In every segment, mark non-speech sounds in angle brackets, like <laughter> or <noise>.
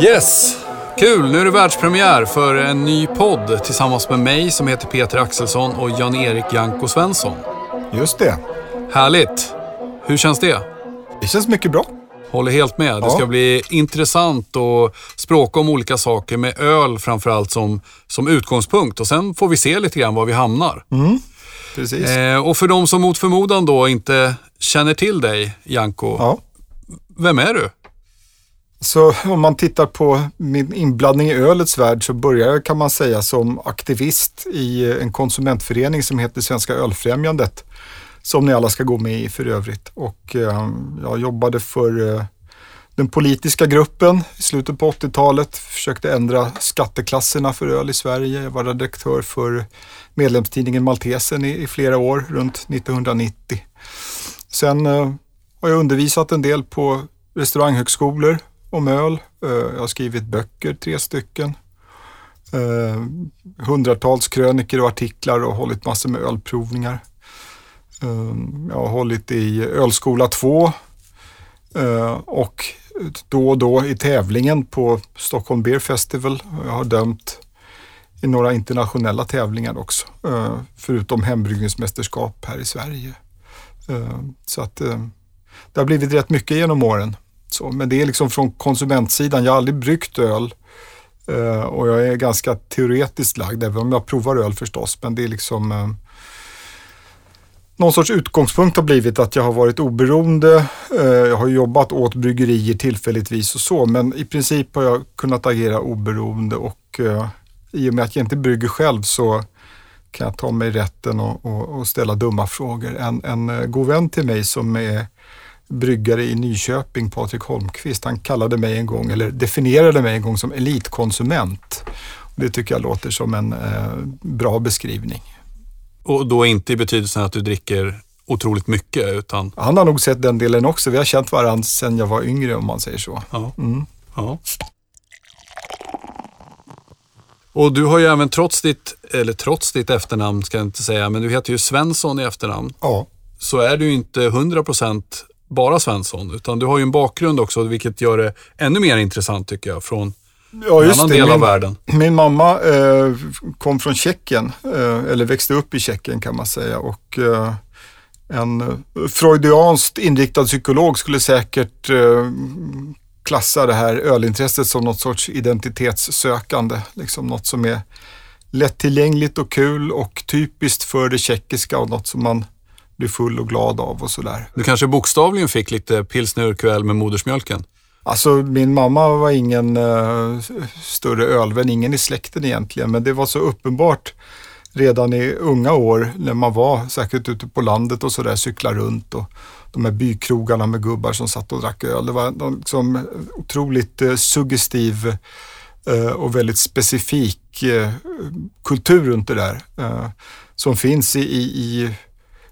Yes! Kul! Nu är det världspremiär för en ny podd tillsammans med mig som heter Peter Axelsson och Jan-Erik Janko Svensson. Just det. Härligt! Hur känns det? Det känns mycket bra. Håller helt med. Det Ja. ska bli intressant att språka om olika saker med öl framförallt som, som utgångspunkt och sen får vi se lite grann var vi hamnar. Precis. Eh, och för de som mot förmodan då inte känner till dig, Janko, Ja. vem är du? Så om man tittar på min inblandning i ölets värld så började jag kan man säga som aktivist i en konsumentförening som heter Svenska Ölfrämjandet. Som ni alla ska gå med i för övrigt. Och eh, jag jobbade för eh, den politiska gruppen i slutet på 80-talet. Försökte ändra skatteklasserna för öl i Sverige. Jag var redaktör för medlemstidningen Maltesen i, i flera år, runt 1990. Sen eh, har jag undervisat en del på restauranghögskolor om öl. Eh, jag har skrivit böcker, tre stycken. Eh, hundratals kröniker och artiklar och hållit massor med ölprovningar. Eh, jag har hållit i Ölskola 2 eh, och då och då i tävlingen på Stockholm Beer Festival. Jag har dömt i några internationella tävlingar också, eh, förutom hembryggningsmästerskap här i Sverige. Eh, så att eh, det har blivit rätt mycket genom åren. Så, men det är liksom från konsumentsidan. Jag har aldrig bryggt öl och jag är ganska teoretiskt lagd, även om jag provar öl förstås. Men det är liksom någon sorts utgångspunkt har blivit att jag har varit oberoende. Eh, jag har jobbat åt bryggerier tillfälligtvis och så, men i princip har jag kunnat agera oberoende och eh, i och med att jag inte brygger själv så kan jag ta mig rätten och, och, och ställa dumma frågor. En, en eh, god vän till mig som är bryggare i Nyköping, Patrik Holmqvist, han kallade mig en gång, eller definierade mig en gång som elitkonsument. Det tycker jag låter som en eh, bra beskrivning. Och då inte i betydelsen att du dricker otroligt mycket utan Han har nog sett den delen också. Vi har känt varandra sedan jag var yngre om man säger så. Ja. Mm. ja. Och du har ju även trots ditt, eller trots ditt efternamn ska jag inte säga, men du heter ju Svensson i efternamn. Ja, Så är du inte 100% bara Svensson, utan du har ju en bakgrund också, vilket gör det ännu mer intressant tycker jag, från ja en just det. del av Min, världen. min mamma eh, kom från Tjeckien, eh, eller växte upp i Tjeckien kan man säga. Och eh, en eh, freudianskt inriktad psykolog skulle säkert eh, klassa det här ölintresset som något sorts identitetssökande. Liksom något som är lättillgängligt och kul och typiskt för det tjeckiska och något som man blir full och glad av och sådär. Du kanske bokstavligen fick lite pilsner urquell med modersmjölken? Alltså min mamma var ingen uh, större ölvän, ingen i släkten egentligen, men det var så uppenbart redan i unga år när man var säkert ute på landet och sådär, cykla runt och de här bykrogarna med gubbar som satt och drack öl. Det var en liksom otroligt uh, suggestiv uh, och väldigt specifik kultur runt det där som finns i, i, i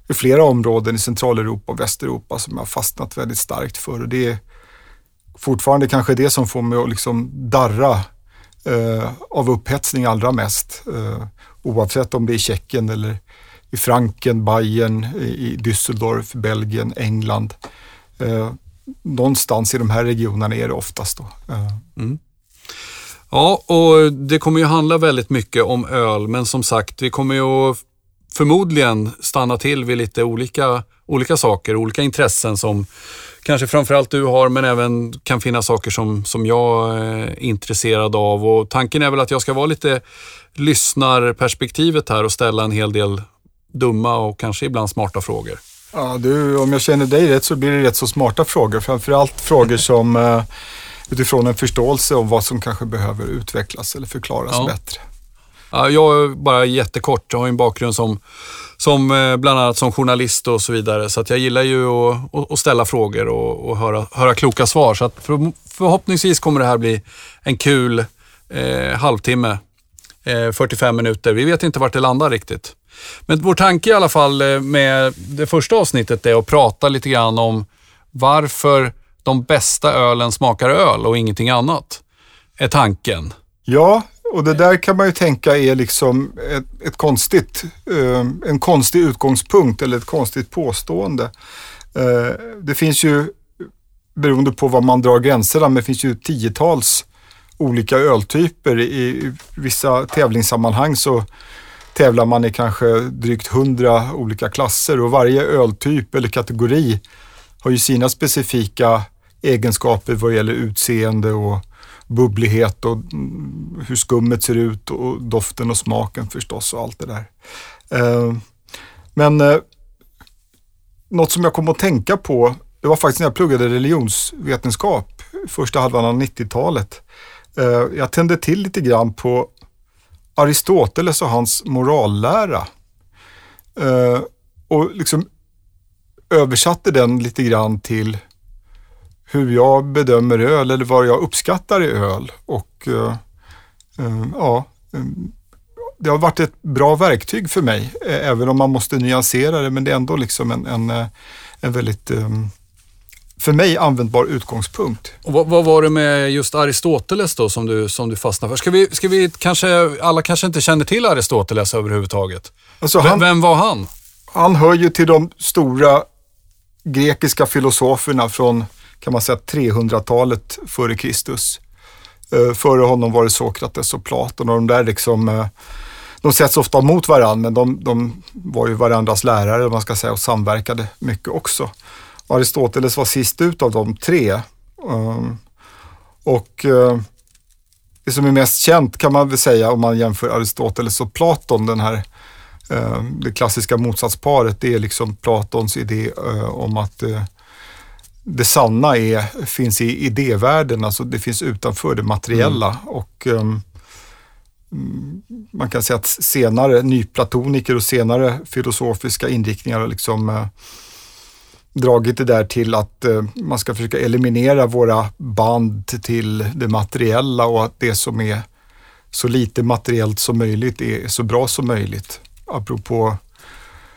i flera områden i Centraleuropa och Västeuropa som jag har fastnat väldigt starkt för. Och det är fortfarande kanske det som får mig att liksom darra eh, av upphetsning allra mest. Eh, oavsett om det är i Tjeckien eller i Franken, Bayern, i, Düsseldorf, Belgien, England. Eh, någonstans i de här regionerna är det oftast då. Eh, mm. Ja, och det kommer ju handla väldigt mycket om öl, men som sagt, vi kommer ju förmodligen stanna till vid lite olika, olika saker, olika intressen som kanske framförallt du har, men även kan finnas saker som, som jag är intresserad av. Och tanken är väl att jag ska vara lite lyssnarperspektivet här och ställa en hel del dumma och kanske ibland smarta frågor. Ja, du, om jag känner dig rätt så blir det rätt så smarta frågor. Framförallt frågor <laughs> som eh, utifrån en förståelse om vad som kanske behöver utvecklas eller förklaras Ja. bättre. Jag är bara jättekort. Jag har ju en bakgrund som, som eh, bland annat som journalist och så vidare. Så att jag gillar ju att, att- ställa frågor och, och höra, höra kloka svar. Så att för, förhoppningsvis kommer det här bli en kul eh, halvtimme, eh, 45 minuter. Vi vet inte vart det landar riktigt. Men vår tanke i alla fall eh, med det första avsnittet är att prata lite grann om varför de bästa ölen smakar öl och ingenting annat. Är tanken. Ja, och det där kan man ju tänka är liksom ett, ett konstigt, eh, en konstig utgångspunkt eller ett konstigt påstående. Eh, det finns ju, beroende på var man drar gränserna, men det finns ju tiotals olika öltyper. I vissa tävlingssammanhang så tävlar man i kanske drygt hundra olika klasser och varje öltyp eller kategori har ju sina specifika egenskaper vad gäller utseende och bubblighet och hur skummet ser ut och doften och smaken förstås och allt det där. Eh, men eh, något som jag kom att tänka på, det var faktiskt när jag pluggade religionsvetenskap första halvan av 90-talet. Eh, jag tände till lite grann på Aristoteles och hans morallära. Och liksom översatte den lite grann till hur jag bedömer öl eller vad jag uppskattar i öl. Och uh, uh, ja, um, det har varit ett bra verktyg för mig, även om man måste nyansera det, men det är ändå liksom en, en, en väldigt um, för mig användbar utgångspunkt. Och vad, vad, var det med just Aristoteles då som du, som du fastnade för? Ska vi, ska vi kanske, alla kanske inte känner till Aristoteles överhuvudtaget. Alltså han, vem, vem var han? Han hör ju till de stora grekiska filosoferna från kan man säga 300-talet före Kristus. Eh, före honom var det Sokrates och Platon och de där liksom, eh, de sätts ofta mot varandra men de, de, var ju varandras lärare man ska säga och samverkade mycket också. Aristoteles var sist ut av de tre. Ehm, och eh, det som är mest känt kan man väl säga om man jämför Aristoteles och Platon, den här det klassiska motsatsparet, det är liksom Platons idé om att det sanna är, finns i idévärlden, alltså det finns utanför det materiella. Mm. Och um, Man kan säga att senare nyplatoniker och senare filosofiska inriktningar har liksom uh, dragit det där till att uh, man ska försöka eliminera våra band till det materiella och att det som är så lite materiellt som möjligt är så bra som möjligt. Apropå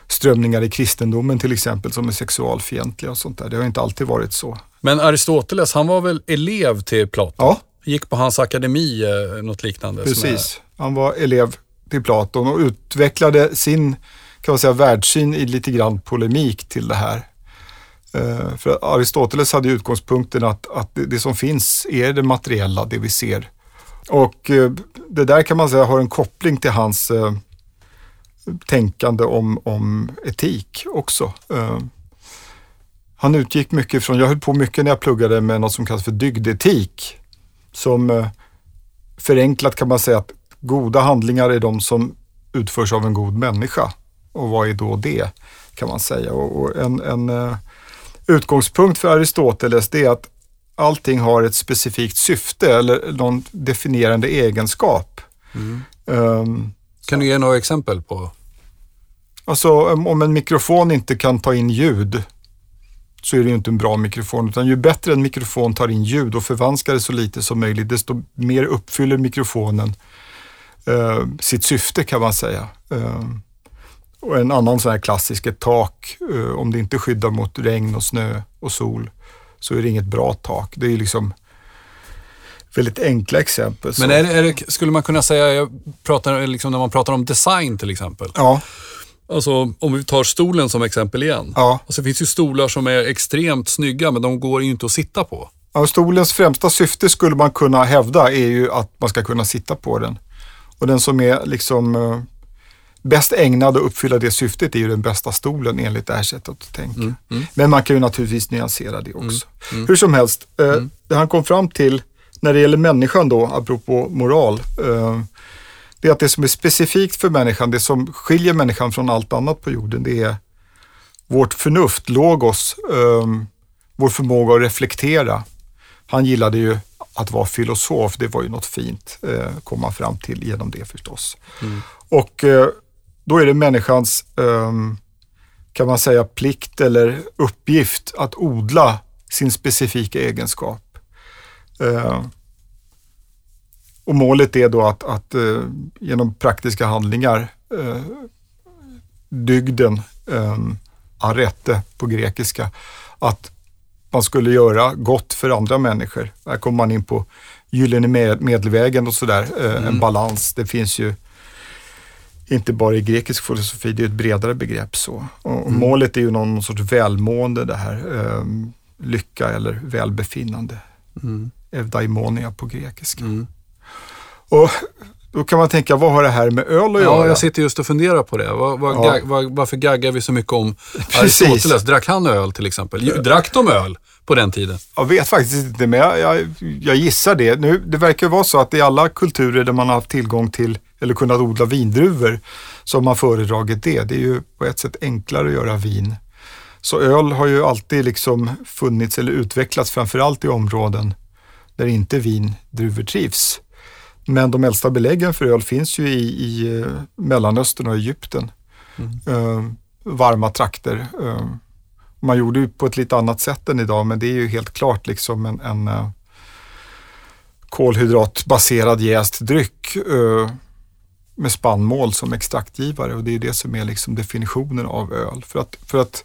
strömningar i kristendomen till exempel som är sexualfientliga och sånt där. Det har inte alltid varit så. Men Aristoteles, han var väl elev till Platon? Ja. Gick på hans akademi, eh, något liknande? Precis, är... han var elev till Platon och utvecklade sin kan man säga, världssyn i lite grann polemik till det här. Uh, för Aristoteles hade utgångspunkten att, att det, som finns är det materiella, det vi ser. Och uh, det där kan man säga har en koppling till hans tänkande om, om etik också. Uh, han utgick mycket från, jag höll på mycket när jag pluggade med något som kallas för dygdetik. Som uh, förenklat kan man säga att goda handlingar är de som utförs av en god människa. Och vad är då det, kan man säga. Och, en, en uh, utgångspunkt för Aristoteles det är att allting har ett specifikt syfte eller någon definierande egenskap. Mm. Um, kan du ge några exempel på? Alltså om en mikrofon inte kan ta in ljud så är det ju inte en bra mikrofon. Utan ju bättre en mikrofon tar in ljud och förvanskar det så lite som möjligt, desto mer uppfyller mikrofonen eh, sitt syfte kan man säga. Eh, och en annan sån här klassisk, ett tak, eh, om det inte skyddar mot regn och snö och sol så är det inget bra tak. Det är liksom väldigt enkla exempel. Men är det, är det, skulle man kunna säga, jag pratar, liksom när man pratar om design till exempel. Ja. Alltså om vi tar stolen som exempel igen. Ja. Alltså, det finns ju stolar som är extremt snygga men de går ju inte att sitta på. Ja, stolens främsta syfte skulle man kunna hävda är ju att man ska kunna sitta på den. Och den som är liksom eh, bäst ägnad att uppfylla det syftet är ju den bästa stolen enligt det här sättet att tänka. Mm, mm. Men man kan ju naturligtvis nyansera det också. Mm, mm. Hur som helst, eh, mm. det han kom fram till när det gäller människan då, apropå moral, eh, det är att det som är specifikt för människan, det som skiljer människan från allt annat på jorden, det är vårt förnuft, logos, um, vår förmåga att reflektera. Han gillade ju att vara filosof, det var ju något fint, eh, kom man fram till genom det förstås. Mm. Och eh, då är det människans, eh, kan man säga, plikt eller uppgift att odla sin specifika egenskap. Eh, och målet är då att, att eh, genom praktiska handlingar, eh, dygden, arete på grekiska, att man skulle göra gott för andra människor. Här kommer man in på gyllene medelvägen och sådär, mm. en balans. Det finns ju inte bara i grekisk filosofi, det är ett bredare begrepp. så. Och Mm. Målet är ju någon sorts välmående, det här. Lycka eller välbefinnande. Mm. Evdaimonia på grekiska. Mm. Och då kan man tänka, vad har det här med öl att Ja, göra? jag sitter just och funderar på det. Var, var, Ja. gag, var, varför gaggar vi så mycket om <laughs> Precis. Aristoteles? Drack han öl till exempel? Drack de öl på den tiden? Jag vet faktiskt inte, men jag, jag, jag gissar det. Nu, det verkar vara så att i alla kulturer där man har haft tillgång till eller kunnat odla vindruvor så har man föredragit det. Det är ju på ett sätt enklare att göra vin. Så öl har ju alltid liksom funnits eller utvecklats framförallt i områden där inte vindruvor trivs. Men de äldsta beläggen för öl finns ju i, i eh, Mellanöstern och Egypten. Eh, varma trakter. Eh, man gjorde ju på ett lite annat sätt än idag, men det är ju helt klart liksom en, en eh, kolhydratbaserad jäst dryck eh, med spannmål som extraktgivare och det är det som är liksom definitionen av öl. För att, för att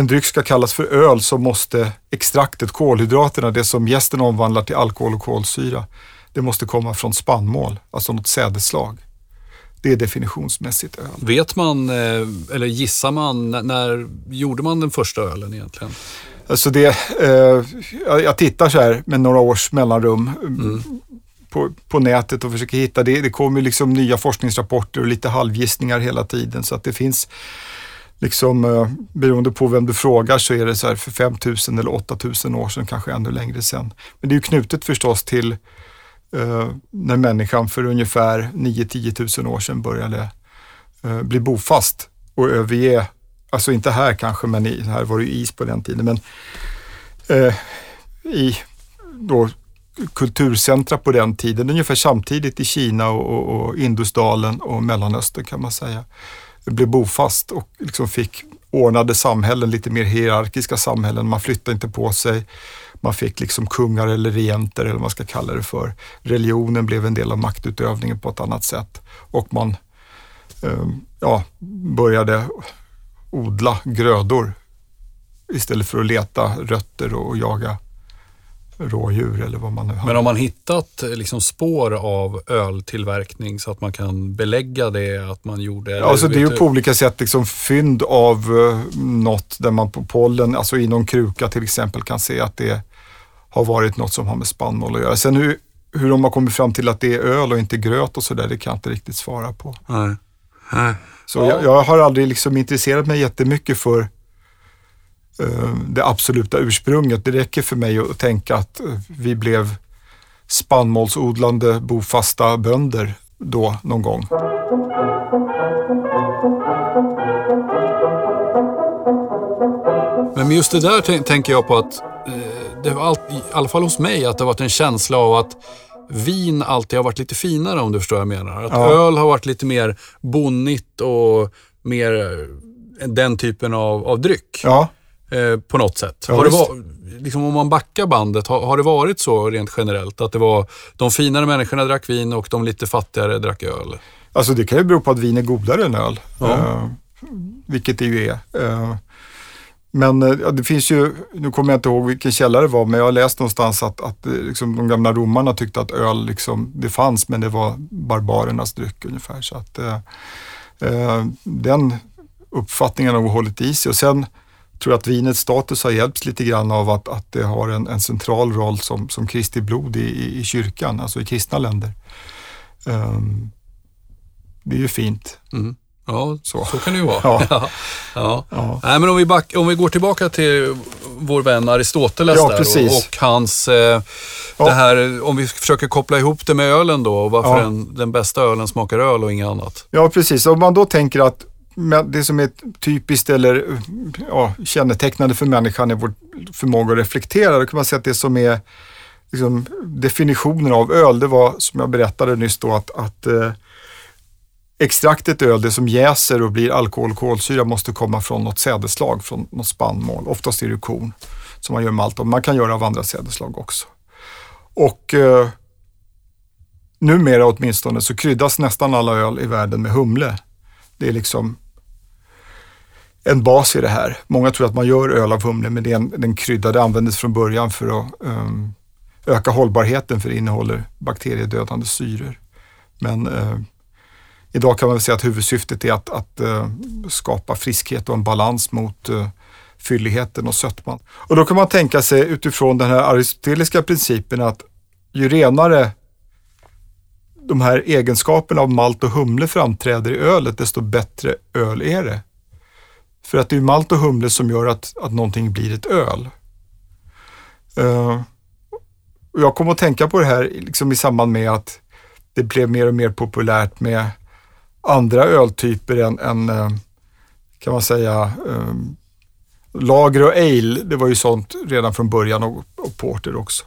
en dryck ska kallas för öl så måste extraktet, kolhydraterna, det som jästen omvandlar till alkohol och kolsyra, det måste komma från spannmål, alltså något sädesslag. Det är definitionsmässigt öl. Vet man, eh, eller gissar man, när, gjorde man den första ölen egentligen? Alltså det, eh, jag, jag tittar så här med några års mellanrum mm. på, på nätet och försöker hitta det. Det kommer liksom nya forskningsrapporter och lite halvgissningar hela tiden så att det finns liksom eh, beroende på vem du frågar så är det så här för 5000 eller 8000 år sedan, kanske ännu längre sedan. Men det är ju knutet förstås till eh, när människan för ungefär 9-10 000 år sedan började eh, bli bofast och överge alltså inte här kanske, men i, här var det ju is på den tiden, men eh, i då kulturcentra på den tiden, ungefär samtidigt i Kina och, och, och Indusdalen och Mellanöstern kan man säga, blev bofast och liksom fick ordnade samhällen, lite mer hierarkiska samhällen. Man flyttade inte på sig. Man fick liksom kungar eller regenter eller vad man ska kalla det för. Religionen blev en del av maktutövningen på ett annat sätt och man eh, ja, började odla grödor istället för att leta rötter och jaga rådjur eller vad man nu har. Men har man hittat eh, liksom spår av öltillverkning så att man kan belägga det att man gjorde? eller Alltså det är ju på olika sätt liksom fynd av uh, något där man på pollen, alltså i någon kruka till exempel kan se att det har varit något som har med spannmål att göra. Sen hur, hur de har kommit fram till att det är öl och inte gröt och sådär, det kan jag inte riktigt svara på. Nej. Nej. Så Ja. jag, jag har aldrig liksom intresserat mig jättemycket för eh, det absoluta ursprunget. Det räcker för mig att tänka att eh, vi blev spannmålsodlande bofasta bönder då någon gång. Men just det där tän- tänker jag på att eh, det var allt, i alla fall hos mig, att det har varit en känsla av att vin alltid har varit lite finare om du förstår vad jag menar. Att Ja. öl har varit lite mer bonnigt och mer eh, den typen av, av dryck Ja, eh, på något sätt. Ja, har det var, liksom om man backar bandet, har, har det varit så rent generellt? Att det var de finare människorna drack vin och de lite fattigare drack öl? alltså det kan ju bero på att vin är godare än öl. Ja. Eh, vilket det ju är. Eh, men eh, ja, det finns ju, nu kommer jag inte ihåg vilken källa det var, men jag har läst någonstans att, att eh, liksom, de gamla romarna tyckte att öl liksom, det fanns, men det var barbarernas dryck ungefär. Så att, eh, den uppfattningen har hållit i sig. Och sen tror att vinets status har hjälpts lite grann av att, att det har en, en central roll som, som Kristi blod i, i, i kyrkan, alltså i kristna länder. Ehm, det är ju fint. Mm. Ja, så. Så. kan det ju vara. Ja. <laughs> ja. Ja. Nej, men om vi, back, om vi går tillbaka till vår vän Aristoteles Ja, där och, och hans, eh, det här, om vi försöker koppla ihop det med ölen då och varför den, den bästa ölen smakar öl och inget annat. Ja, precis. Om man då tänker att det som är typiskt eller ja, kännetecknande för människan är vår förmåga att reflektera. Då kan man säga att det som är liksom, definitionen av öl, det var som jag berättade nyss då att, att eh, extraktet öl, det som jäser och blir alkohol och kolsyra måste komma från något sädeslag, från något spannmål. Oftast är det korn som man gör malt av. Man kan göra av andra sädeslag också. Och eh, numera åtminstone så kryddas nästan alla öl i världen med humle. Det är liksom en bas i det här. Många tror att man gör öl av humle, men det är en, den krydda. Det användes från början för att um, öka hållbarheten för det innehåller bakteriedödande syror. Men uh, Idag kan man väl säga att huvudsyftet är att, att uh, skapa friskhet och en balans mot uh, fylligheten och sötman. Och då kan man tänka sig utifrån den här aristoteliska principen att ju renare de här egenskaperna av malt och humle framträder i ölet, desto bättre öl är det. För att det är malt och humle som gör att, att någonting blir ett öl. Uh, jag kom att tänka på det här liksom i samband med att det blev mer och mer populärt med andra öltyper än, än eh, kan man säga, um, lager och ale. Det var ju sånt redan från början och, och porter också.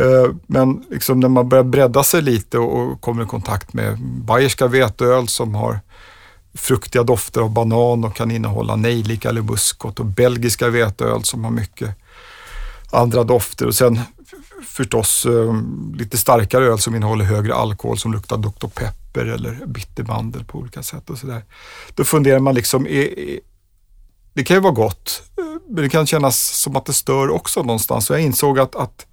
Uh, men liksom när man börjar bredda sig lite och, och kommer i kontakt med bayerska veteöl som har fruktiga dofter av banan och kan innehålla nejlika eller muskot och belgiska veteöl som har mycket andra dofter och sen förstås eh, lite starkare öl som innehåller högre alkohol som luktar Dr. Pepper eller bittermandel på olika sätt och sådär. Då funderar man liksom, är, är, det kan ju vara gott, eh, men det kan kännas som att det stör också någonstans. Så jag insåg att, att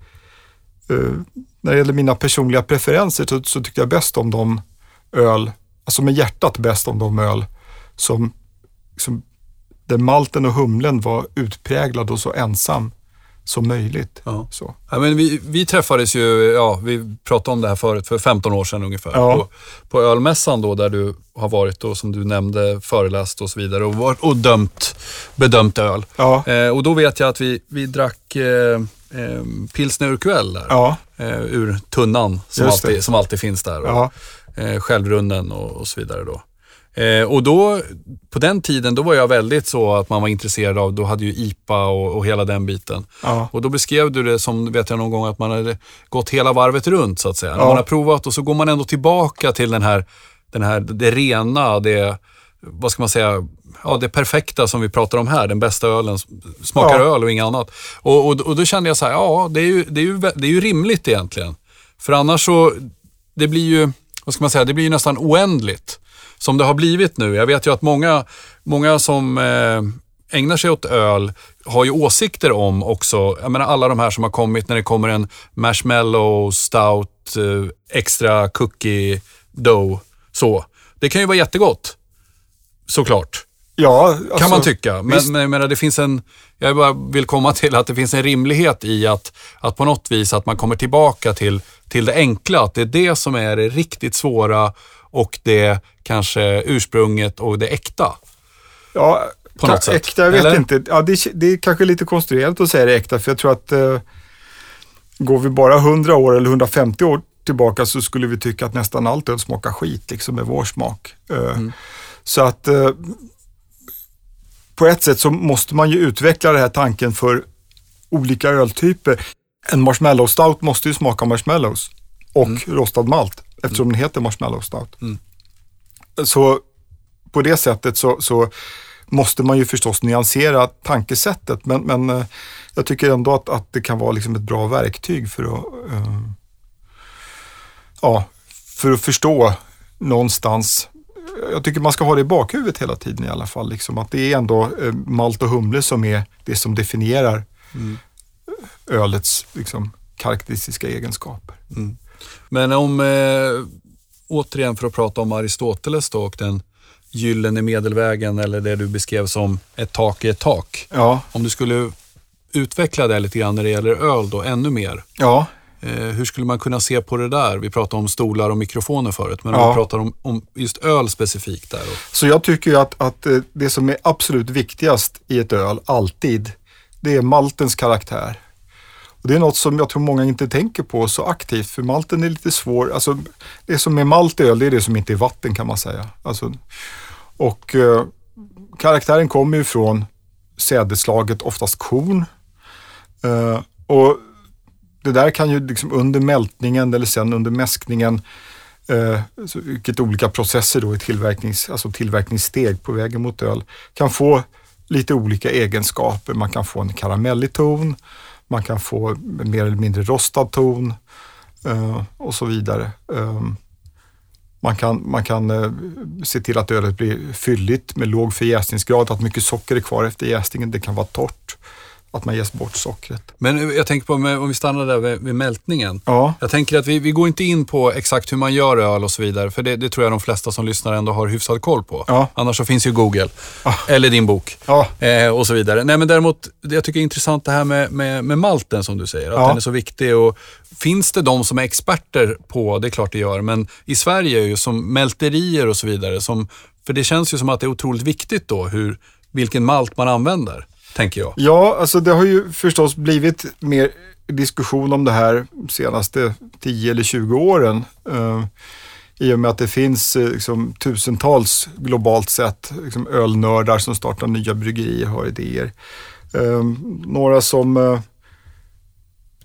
eh, när det gäller mina personliga preferenser så, så tycker jag bäst om de öl, alltså med hjärtat bäst om de öl som, som där malten och humlen var utpräglad och så ensam som möjligt. Ja. Så. Ja, men vi, vi träffades ju, ja, vi pratade om det här förut, för 15 år sedan ungefär. Ja. På, på ölmässan då, där du har varit och som du nämnde, föreläst och så vidare och, var, och dömt, bedömt öl. Ja. Eh, och då vet jag att vi, vi drack eh, eh, pilsner urquell där. Ja. Eh, ur tunnan som Just det. alltid, som alltid finns där. Ja. Eh, självrunnen och, och så vidare då. Eh, och då, på den tiden, då var jag väldigt så att man var intresserad av, då hade ju IPA och, och hela den biten. Ja. Och då beskrev du det som, vet jag någon gång, att man hade gått hela varvet runt så att säga. När Ja. man har provat och så går man ändå tillbaka till den här, den här, det rena, det, vad ska man säga, ja, det perfekta som vi pratar om här, den bästa ölen, smakar Ja. öl och inget annat. Och, och, och då kände jag så här, ja, det är, ju, det, är ju, det är ju rimligt egentligen. För annars så, det blir ju, vad ska man säga, det blir ju nästan oändligt. Som det har blivit nu. Jag vet ju att många, många som eh, ägnar sig åt öl har ju åsikter om också, jag menar alla de här som har kommit när det kommer en marshmallow, stout, eh, extra cookie dough, så. Det kan ju vara jättegott. Såklart Ja, alltså, kan man tycka. Men, visst. men menar, det finns en, jag bara vill komma till att det finns en rimlighet i att, att på något vis att man kommer tillbaka till, till det enkla. Att det är det som är det riktigt svåra och det kanske ursprunget och det äkta. Ja, på något sätt. Äkta, jag vet Eller? inte. Ja, det, det är kanske lite konstruerat att säga det äkta, för jag tror att eh, går vi bara 100 år eller 150 år tillbaka så skulle vi tycka att nästan allt öl smakar skit, liksom med vår smak. Eh, Mm. Så att eh, på ett sätt så måste man ju utveckla den här tanken för olika öltyper. En marshmallow stout måste ju smaka marshmallows och rostad malt eftersom den heter marshmallow stout. Mm. Så på det sättet så, så måste man ju förstås nyansera tankesättet men, men eh, jag tycker ändå att, att det kan vara liksom ett bra verktyg för att, eh, ja, för att förstå någonstans jag tycker man ska ha det i bakhuvudet hela tiden i alla fall. Liksom, att det är ändå eh, malt och humle som är det som definierar ölets liksom, karaktäristiska egenskaper. Men om, eh, återigen för att prata om Aristoteles då och den gyllene medelvägen eller det du beskrev som ett tak är ett tak. Ja, Om du skulle utveckla det lite grann när det gäller öl då, ännu mer. ja, hur skulle man kunna se på det där? Vi pratade om stolar och mikrofoner förut, men om Ja. vi pratar om, om just öl specifikt där. Så jag tycker ju att, att eh, det som är absolut viktigast i ett öl, alltid, det är maltens karaktär. Och det är något som jag tror många inte tänker på så aktivt, för malten är lite svår. Alltså, det som är malt i öl, det är det som inte är vatten kan man säga. Alltså, och eh, karaktären kommer ju från sädesslaget, oftast korn. Eh, och det där kan ju liksom under mältningen eller sen under mäskningen eh, vilket olika processer då i tillverknings, alltså tillverkningssteg på vägen mot öl kan få lite olika egenskaper. Man kan få en karamellig ton, man kan få mer eller mindre rostad ton eh, och så vidare. Eh, man kan, man kan eh, se till att ölet blir fylligt med låg förjäsningsgrad, att mycket socker är kvar efter jäsningen. Det kan vara torrt att man ges bort sockret. Men jag tänker på, om vi stannar där vid, vid mältningen. Ja. Jag tänker att vi, vi går inte in på exakt hur man gör öl och så vidare, för det, det tror jag de flesta som lyssnar ändå har hyfsad koll på. Ja. Annars så finns ju Google, eller din bok, Ja. eh, och så vidare. Nej men däremot, jag tycker det är intressant det här med, med, med malten som du säger, att Ja. den är så viktig. Och finns det de som är experter på, det är klart det gör, men i Sverige är ju som mälterier och så vidare, som, för det känns ju som att det är otroligt viktigt då hur, vilken malt man använder, tänker jag. Ja, alltså det har ju förstås blivit mer diskussion om det här senaste 10 eller 20 åren. Eh, I och med att det finns eh, liksom, tusentals globalt sett liksom, ölnördar som startar nya bryggerier, och har idéer. Eh, några som eh,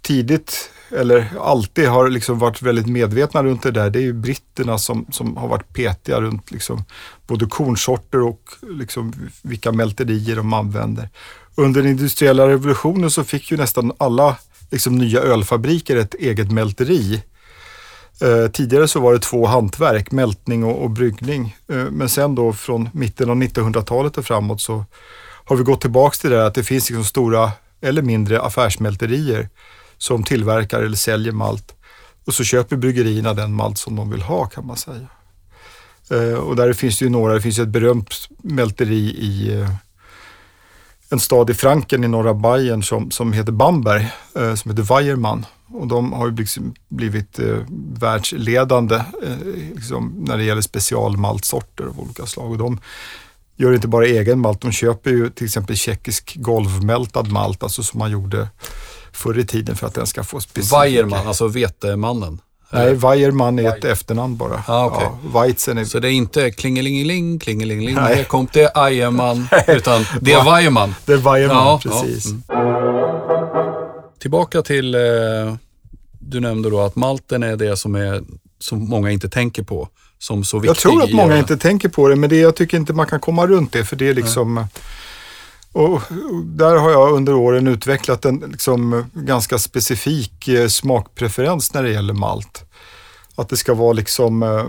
tidigt eller alltid har liksom varit väldigt medvetna runt det där, det är ju britterna som, som har varit petiga runt liksom både kornsorter och liksom vilka mälterier de använder. Under den industriella revolutionen så fick ju nästan alla liksom nya ölfabriker ett eget mälteri. Eh, tidigare så var det två hantverk, mältning och, och bryggning. Eh, men sen då från mitten av 1900-talet och framåt så har vi gått tillbaks till det där att det finns liksom stora eller mindre affärsmälterier som tillverkar eller säljer malt. Och så köper bryggerierna den malt som de vill ha kan man säga. Eh, och där finns det ju några, det finns ju ett berömt mälteri i eh, en stad i Franken i norra Bayern som, som heter Bamberg, eh, som heter Weiermann. Och de har ju liksom blivit eh, världsledande eh, liksom, när det gäller specialmaltsorter av olika slag. Och de gör inte bara egen malt, de köper ju till exempel tjeckisk golvmältad malt, alltså som man gjorde förr i tiden för att den ska få specifika... Weiermann, alltså vetemannen. Nej, Weiermann är ett efternamn bara. Ah, okej. ja, Weizen är... Så det är inte klingelingeling, klingelingeling, Nej. här kom det Eiermann, <laughs> utan det är Weiermann. Det är Weiermann, Ja, precis. ja, mm. Tillbaka till, eh, du nämnde då att malten är det som, är, som många inte tänker på som så viktig. Jag tror att många inte tänker på det, men det, jag tycker inte man kan komma runt det, för det är liksom... Och och där har jag under åren utvecklat en liksom ganska specifik eh, smakpreferens när det gäller malt. Att det ska vara liksom eh,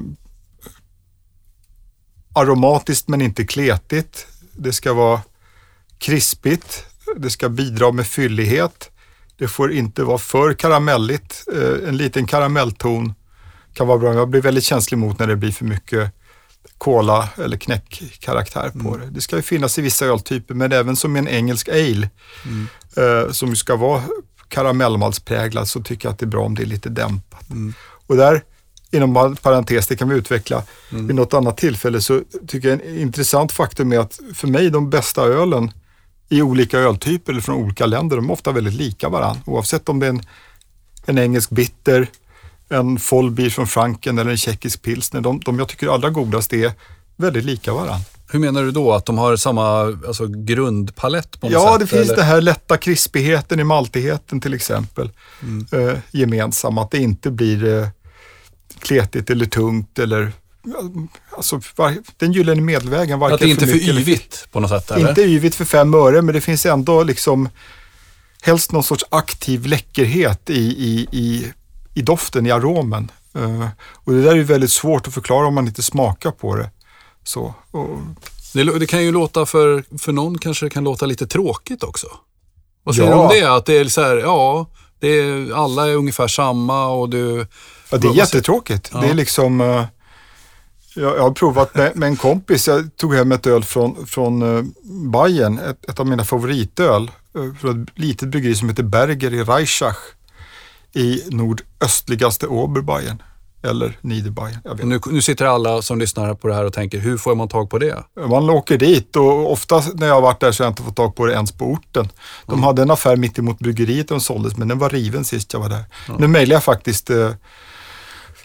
aromatiskt men inte kletigt. Det ska vara krispigt. Det ska bidra med fyllighet. Det får inte vara för karamelligt. Eh, en liten karamellton kan vara bra. Jag blir väldigt känslig mot när det blir för mycket kola eller knäckkaraktär på det. Det ska ju finnas i vissa öltyper, men även som en engelsk ale eh, som ska vara karamellmaltspräglad så tycker jag att det är bra om det är lite dämpat. Och där, inom parentes, det kan vi utveckla vid något annat tillfälle, så tycker jag en intressant faktum är att för mig de bästa ölen i olika öltyper eller från olika länder, de är ofta väldigt lika varandra. Oavsett om det är en, en engelsk bitter, en Vollbier från Franken eller en tjeckisk pilsner. De, de jag tycker allra godast är väldigt lika varandra. Hur menar du då? Att de har samma alltså, grundpalett på något Ja, sätt? det finns eller? det här lätta krispigheten i maltigheten till exempel. Mm. Eh, gemensam, att det inte blir eh, kletigt eller tungt eller Alltså, var, den gyllene medelvägen. varken Att det inte är för mycket eller yvigt på något sätt? Eller? Inte yvigt för fem öre, men det finns ändå liksom helst någon sorts aktiv läckerhet i, i, i, i doften, i aromen. Eh, och det där är väldigt svårt att förklara om man inte smakar på det. Så, och, Det, det kan ju låta för, för någon kanske det kan låta lite tråkigt också. Vad säger Ja. du om det? Att det är så här, ja, det är, alla är ungefär samma och du... ja, det är jättetråkigt. Ja. Det är liksom... eh, jag, jag har provat med, med en kompis, jag tog hem ett öl från, från uh, Bayern, ett, ett av mina favoritöl, från ett litet bryggeri som heter Berger i Reichach i nordöstligaste Oberbayern. Eller Niederbayern, jag vet Nu, nu sitter alla som lyssnar på det här och tänker, hur får man tag på det? Man åker dit och ofta när jag har varit där så har jag inte fått tag på det ens på orten. De hade en affär mitt emot bryggeriet de såldes men den var riven sist jag var där. Nu mejlade jag faktiskt eh,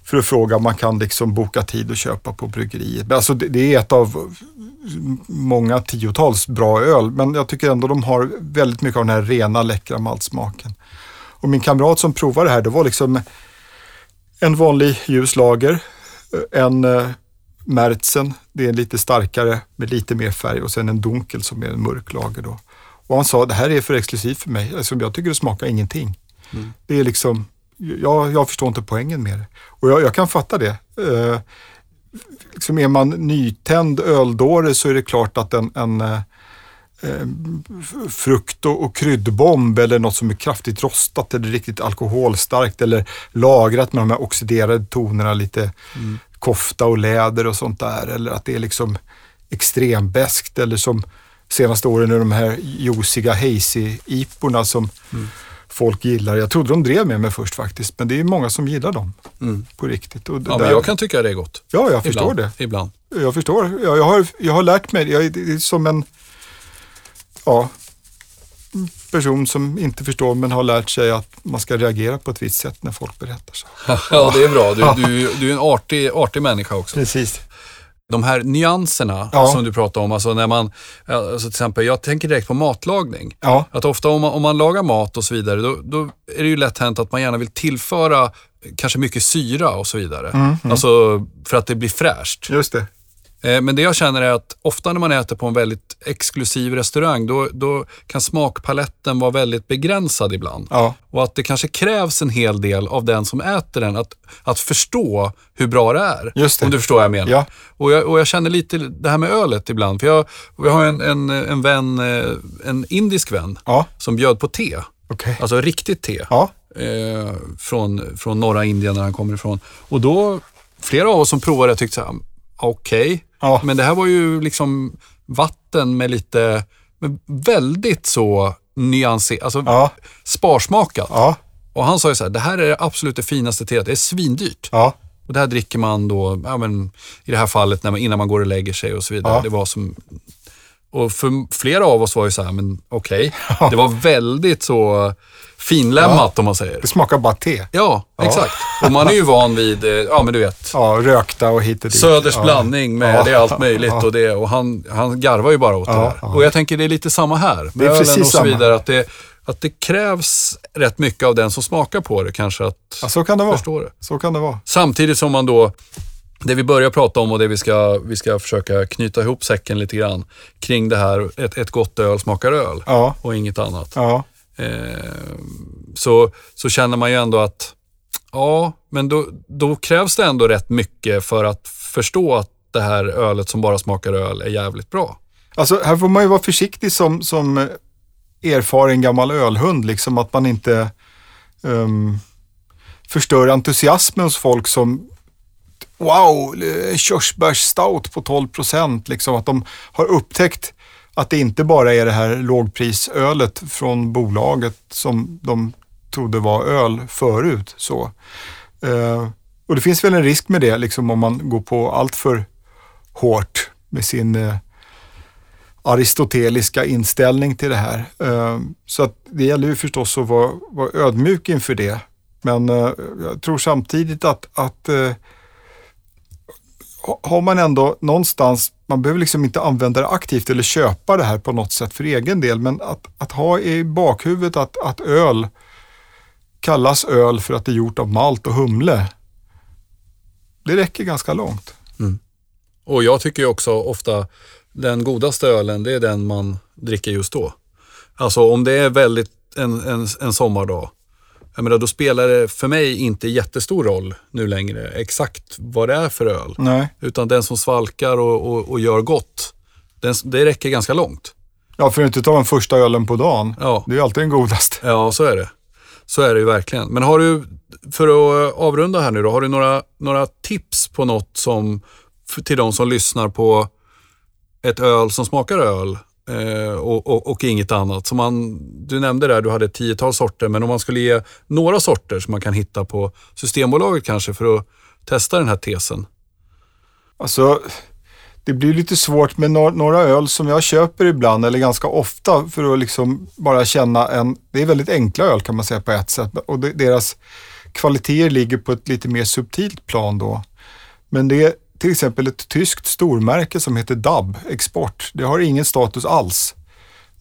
för att fråga om man kan liksom boka tid och köpa på bryggeriet. Alltså det, det är ett av många tiotals bra öl men jag tycker ändå de har väldigt mycket av den här rena läckra maltsmaken. Och min kamrat som provade det här, det var liksom en vanlig ljus lager, en eh, Märzen, det är en lite starkare med lite mer färg och sen en dunkel som är en mörk lager då. Och han sa, det här är för exklusivt för mig. Alltså, jag tycker det smakar ingenting. Det är liksom, jag, jag förstår inte poängen med det. Och jag, jag kan fatta det. Eh, liksom är man nytänd öldåre så är det klart att en, en, eh, eh, frukt och, kryddbomb eller något som är kraftigt rostat eller riktigt alkoholstarkt eller lagrat med de här oxiderade tonerna, lite mm. kofta och läder och sånt där. Eller att det är liksom extrembäskt eller som senaste åren är de här juiciga hazy-iporna som mm. folk gillar. Jag trodde de drev med mig först faktiskt, men det är många som gillar dem mm. på riktigt. Och ja, där... men jag kan tycka det är gott. Ja, jag förstår ibland. det. Ibland. Jag förstår. Jag, jag, har, jag har lärt mig, jag är som en ja, person som inte förstår men har lärt sig att man ska reagera på ett visst sätt när folk berättar så. <laughs> ja, det är bra. Du, du, du är en artig, artig människa också. Precis. De här nyanserna ja. som du pratar om, alltså när man, alltså till exempel, jag tänker direkt på matlagning. Ja. Att ofta om man, om man lagar mat och så vidare, då, då är det ju lätt hänt att man gärna vill tillföra kanske mycket syra och så vidare. Mm, mm. Alltså för att det blir fräscht. Just det. Eh, men det jag känner är att ofta när man äter på en väldigt exklusiv restaurang, då, då kan smakpaletten vara väldigt begränsad ibland. Ja. Och att det kanske krävs en hel del av den som äter den, att, att förstå hur bra det är. Just det. Om du förstår vad jag menar. Ja. Och, jag, och jag känner lite det här med ölet ibland. För jag, jag har en, en, en vän, eh, en indisk vän, ja. som bjöd på te. Okay. Alltså riktigt te. Ja. Eh, från, från norra Indien där han kommer ifrån. Och då, flera av oss som provade tyckte så här, okej, okay, Ja. Men det här var ju liksom vatten med lite, med väldigt så nyanserat, alltså ja. sparsmakat. Ja. Och han sa ju så här, det här är det absolut det finaste teet, det är svindyrt. Ja. Och det här dricker man då, ja, men, i det här fallet när man, innan man går och lägger sig och så vidare. Ja. Det var som, och för flera av oss var ju så här, men okej, okay. det var väldigt så finlämmat ja. om man säger. Det smakar bara te. Ja, exakt. Och man är ju van vid, eh, ja men du vet. Ja, rökta och hit och dit. Söders blandning med det är allt möjligt och det. Och han, han garvar ju bara åt det där. Och jag tänker det är lite samma här. Med det är precis och så samma. vidare. Att det, att det krävs rätt mycket av den som smakar på det kanske att ja, så kan det vara. förstå det. Så kan det vara. Samtidigt som man då det vi börjar prata om och det vi ska, vi ska försöka knyta ihop säcken lite grann kring det här, ett, ett gott öl smakar öl ja. och inget annat. Ja. Eh, så, så känner man ju ändå att, ja, men då, då krävs det ändå rätt mycket för att förstå att det här ölet som bara smakar öl är jävligt bra. Alltså här får man ju vara försiktig som, som erfaren gammal ölhund, liksom att man inte um, förstör entusiasmen hos folk som wow, eh, körsbärsstout på 12 procent. Liksom, att de har upptäckt att det inte bara är det här lågprisölet från bolaget som de trodde var öl förut. Så. Eh, och det finns väl en risk med det, liksom, om man går på allt för hårt med sin eh, aristoteliska inställning till det här. Eh, så att det gäller ju förstås att vara, vara ödmjuk inför det. Men eh, jag tror samtidigt att, att eh, har man ändå någonstans, man behöver liksom inte använda det aktivt eller köpa det här på något sätt för egen del, men att, att ha i bakhuvudet att, att öl kallas öl för att det är gjort av malt och humle. Det räcker ganska långt. Mm. Och jag tycker också ofta den godaste ölen, det är den man dricker just då. Alltså om det är väldigt en, en, en sommardag jag menar, då spelar det för mig inte jättestor roll nu längre exakt vad det är för öl. Nej. Utan den som svalkar och, och, och gör gott, den, det räcker ganska långt. Ja, för att inte ta den första ölen på dagen. Ja. Det är alltid den godaste. Ja, så är det. Så är det ju verkligen. Men har du, för att avrunda här nu då, har du några, några tips på något som, till de som lyssnar på ett öl som smakar öl Eh, och, och, och, inget annat. Så man, du nämnde där, du hade ett tiotal sorter, men om man skulle ge några sorter som man kan hitta på Systembolaget kanske för att testa den här tesen? Alltså, det blir lite svårt med några öl som jag köper ibland eller ganska ofta för att liksom bara känna en, det är väldigt enkla öl kan man säga på ett sätt och deras kvaliteter ligger på ett lite mer subtilt plan då. Men det till exempel ett tyskt stormärke som heter DAB Export. Det har ingen status alls.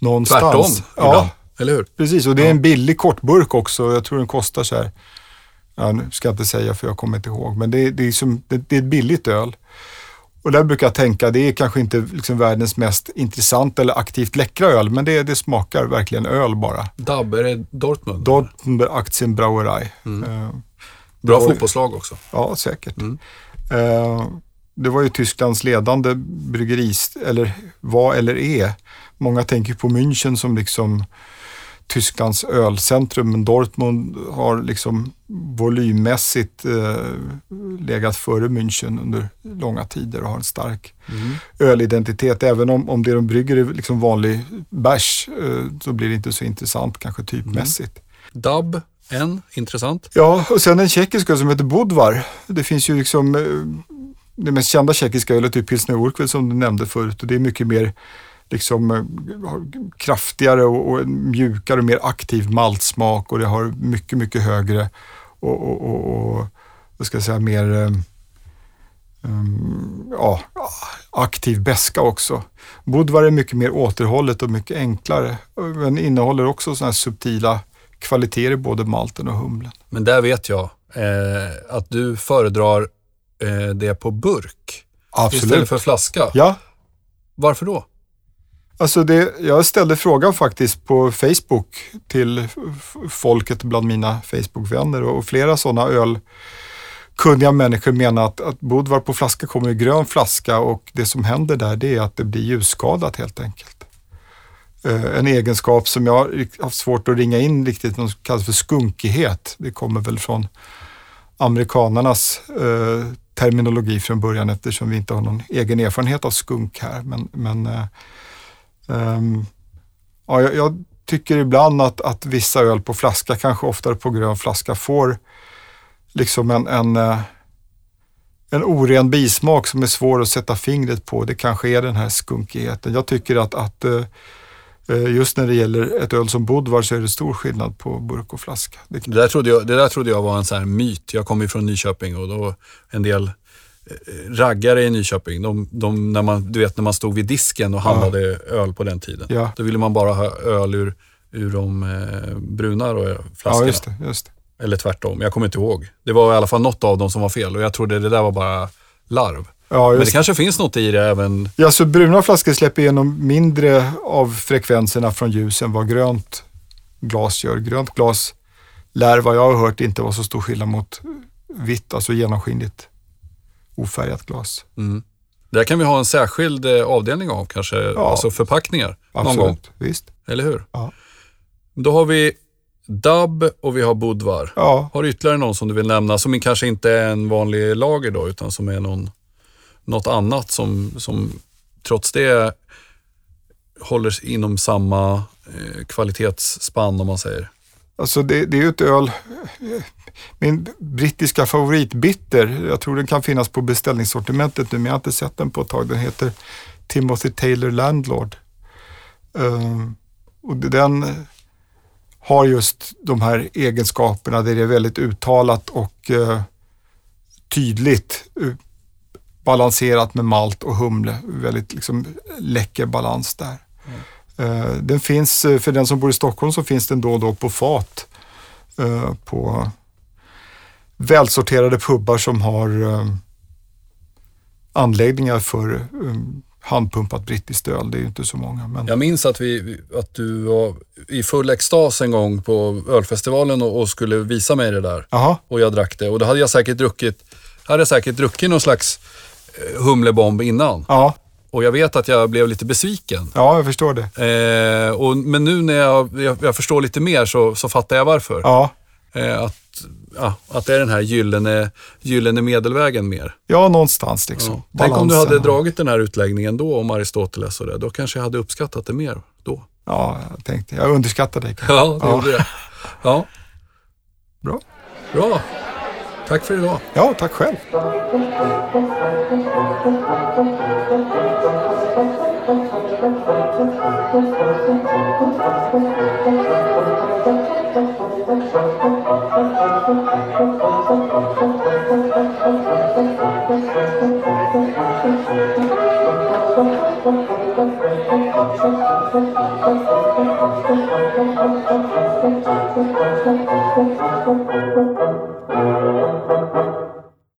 Någonstans. Tvärtom, ja, ibland. eller hur? Precis, och det är en billig kortburk också. Jag tror den kostar så här, ja, nu ska jag inte säga för jag kommer inte ihåg, men det är, det är, som, det, det är ett billigt öl. Och där brukar jag tänka, det är kanske inte liksom världens mest intressanta eller aktivt läckra öl, men det, det smakar verkligen öl bara. DAB, är det Dortmund? Dortmund Aktienbrauerei. Mm. Uh, Bra fotbollslag också. Ja, säkert. Mm. Uh, det var ju Tysklands ledande bryggeris, eller var eller är, många tänker på München som liksom Tysklands ölcentrum, men Dortmund har liksom volymmässigt eh, legat före München under långa tider och har en stark mm. ölidentitet. Även om, om det de brygger är liksom vanlig bärs eh, så blir det inte så intressant kanske typmässigt. Mm. Dub, en, intressant. Ja, och sen en tjeckisk öl som heter Budvar. Det finns ju liksom eh, det mest kända tjeckiska ölet är pilsner urquell som du nämnde förut och det är mycket mer liksom eh, kraftigare och, och mjukare och mer aktiv maltsmak och det har mycket, mycket högre och, och, och, och vad ska jag säga, mer um, ja, aktiv beska också. Budvar är mycket mer återhållet och mycket enklare, men innehåller också sådana här subtila kvaliteter i både malten och humlen. Men där vet jag eh, att du föredrar eh, det på burk Absolut. istället för flaska. Ja. Varför då? Alltså det, jag ställde frågan faktiskt på Facebook till folket bland mina Facebook-vänner och flera sådana ölkunniga människor menar att, att Budvar på flaska kommer i grön flaska och det som händer där det är att det blir ljusskadat helt enkelt. Eh, en egenskap som jag har haft svårt att ringa in riktigt, något som kallas för skunkighet. Det kommer väl från amerikanarnas eh, terminologi från början eftersom vi inte har någon egen erfarenhet av skunk här. Men, men eh, Um, ja, jag, jag, tycker ibland att, att vissa öl på flaska, kanske oftare på grön flaska, får liksom en, en, eh, en oren bismak som är svår att sätta fingret på. Det kanske är den här skunkigheten. Jag tycker att, att eh, just när det gäller ett öl som Budvar så är det stor skillnad på burk och flaska. Det, det där, trodde jag, det där trodde jag var en sån myt. Jag kommer ju från Nyköping och då en del raggare i Nyköping, de, de, när man, du vet när man stod vid disken och handlade ja. öl på den tiden. Ja. Då ville man bara ha öl ur, ur de eh, bruna flaskorna. Ja, just det, just det. Eller tvärtom, jag kommer inte ihåg. Det var i alla fall något av dem som var fel och jag trodde det där var bara larv. Ja, Men det kanske finns något i det även. Ja, så bruna flaskor släpper igenom mindre av frekvenserna från ljus än vad grönt glas gör. Grönt glas lär vad jag har hört inte vara så stor skillnad mot vitt, alltså genomskinligt ofärgat glas. Mm. Där kan vi ha en särskild eh, avdelning av kanske, ja. alltså förpackningar. Absolut, någon gång. visst. Eller hur? Ja. Då har vi Dub och vi har Budvar. Ja. Har du ytterligare någon som du vill nämna som kanske inte är en vanlig lager då, utan som är någon, något annat som, som trots det håller inom samma eh, kvalitetsspann om man säger? Alltså det, det är ju ett öl, min brittiska favoritbitter, jag tror den kan finnas på beställningssortimentet nu men jag har inte sett den på ett tag. Den heter Timothy Taylor Landlord. Ehm, och den har just de här egenskaperna där det är väldigt uttalat och eh, tydligt eh, balanserat med malt och humle. Väldigt liksom, läcker balans där. Mm. Den finns, eh, för den som bor i Stockholm så finns den då och då på fat eh, på välsorterade pubbar som har anläggningar för handpumpat brittiskt öl. Det är ju inte så många. Men... Jag minns att, vi, att du var i full extas en gång på ölfestivalen och, och skulle visa mig det där. Aha. Och jag drack det och då hade jag säkert druckit, hade jag säkert druckit någon slags humlebomb innan. Ja. Och jag vet att jag blev lite besviken. Ja, jag förstår det. Eh, och, men nu när jag, jag, jag, förstår lite mer så, så fattar jag varför. Ja. Eh, att, ja, att det är den här gyllene, gyllene medelvägen mer. Ja, någonstans liksom. Ja. Tänk om du hade dragit den här utläggningen då om Aristoteles och det. Då kanske jag hade uppskattat det mer då. Ja, jag tänkte, jag underskattar dig. Ja, det ja. gjorde det. Ja. Bra. Bra. Tack för idag. Ja, tack själv.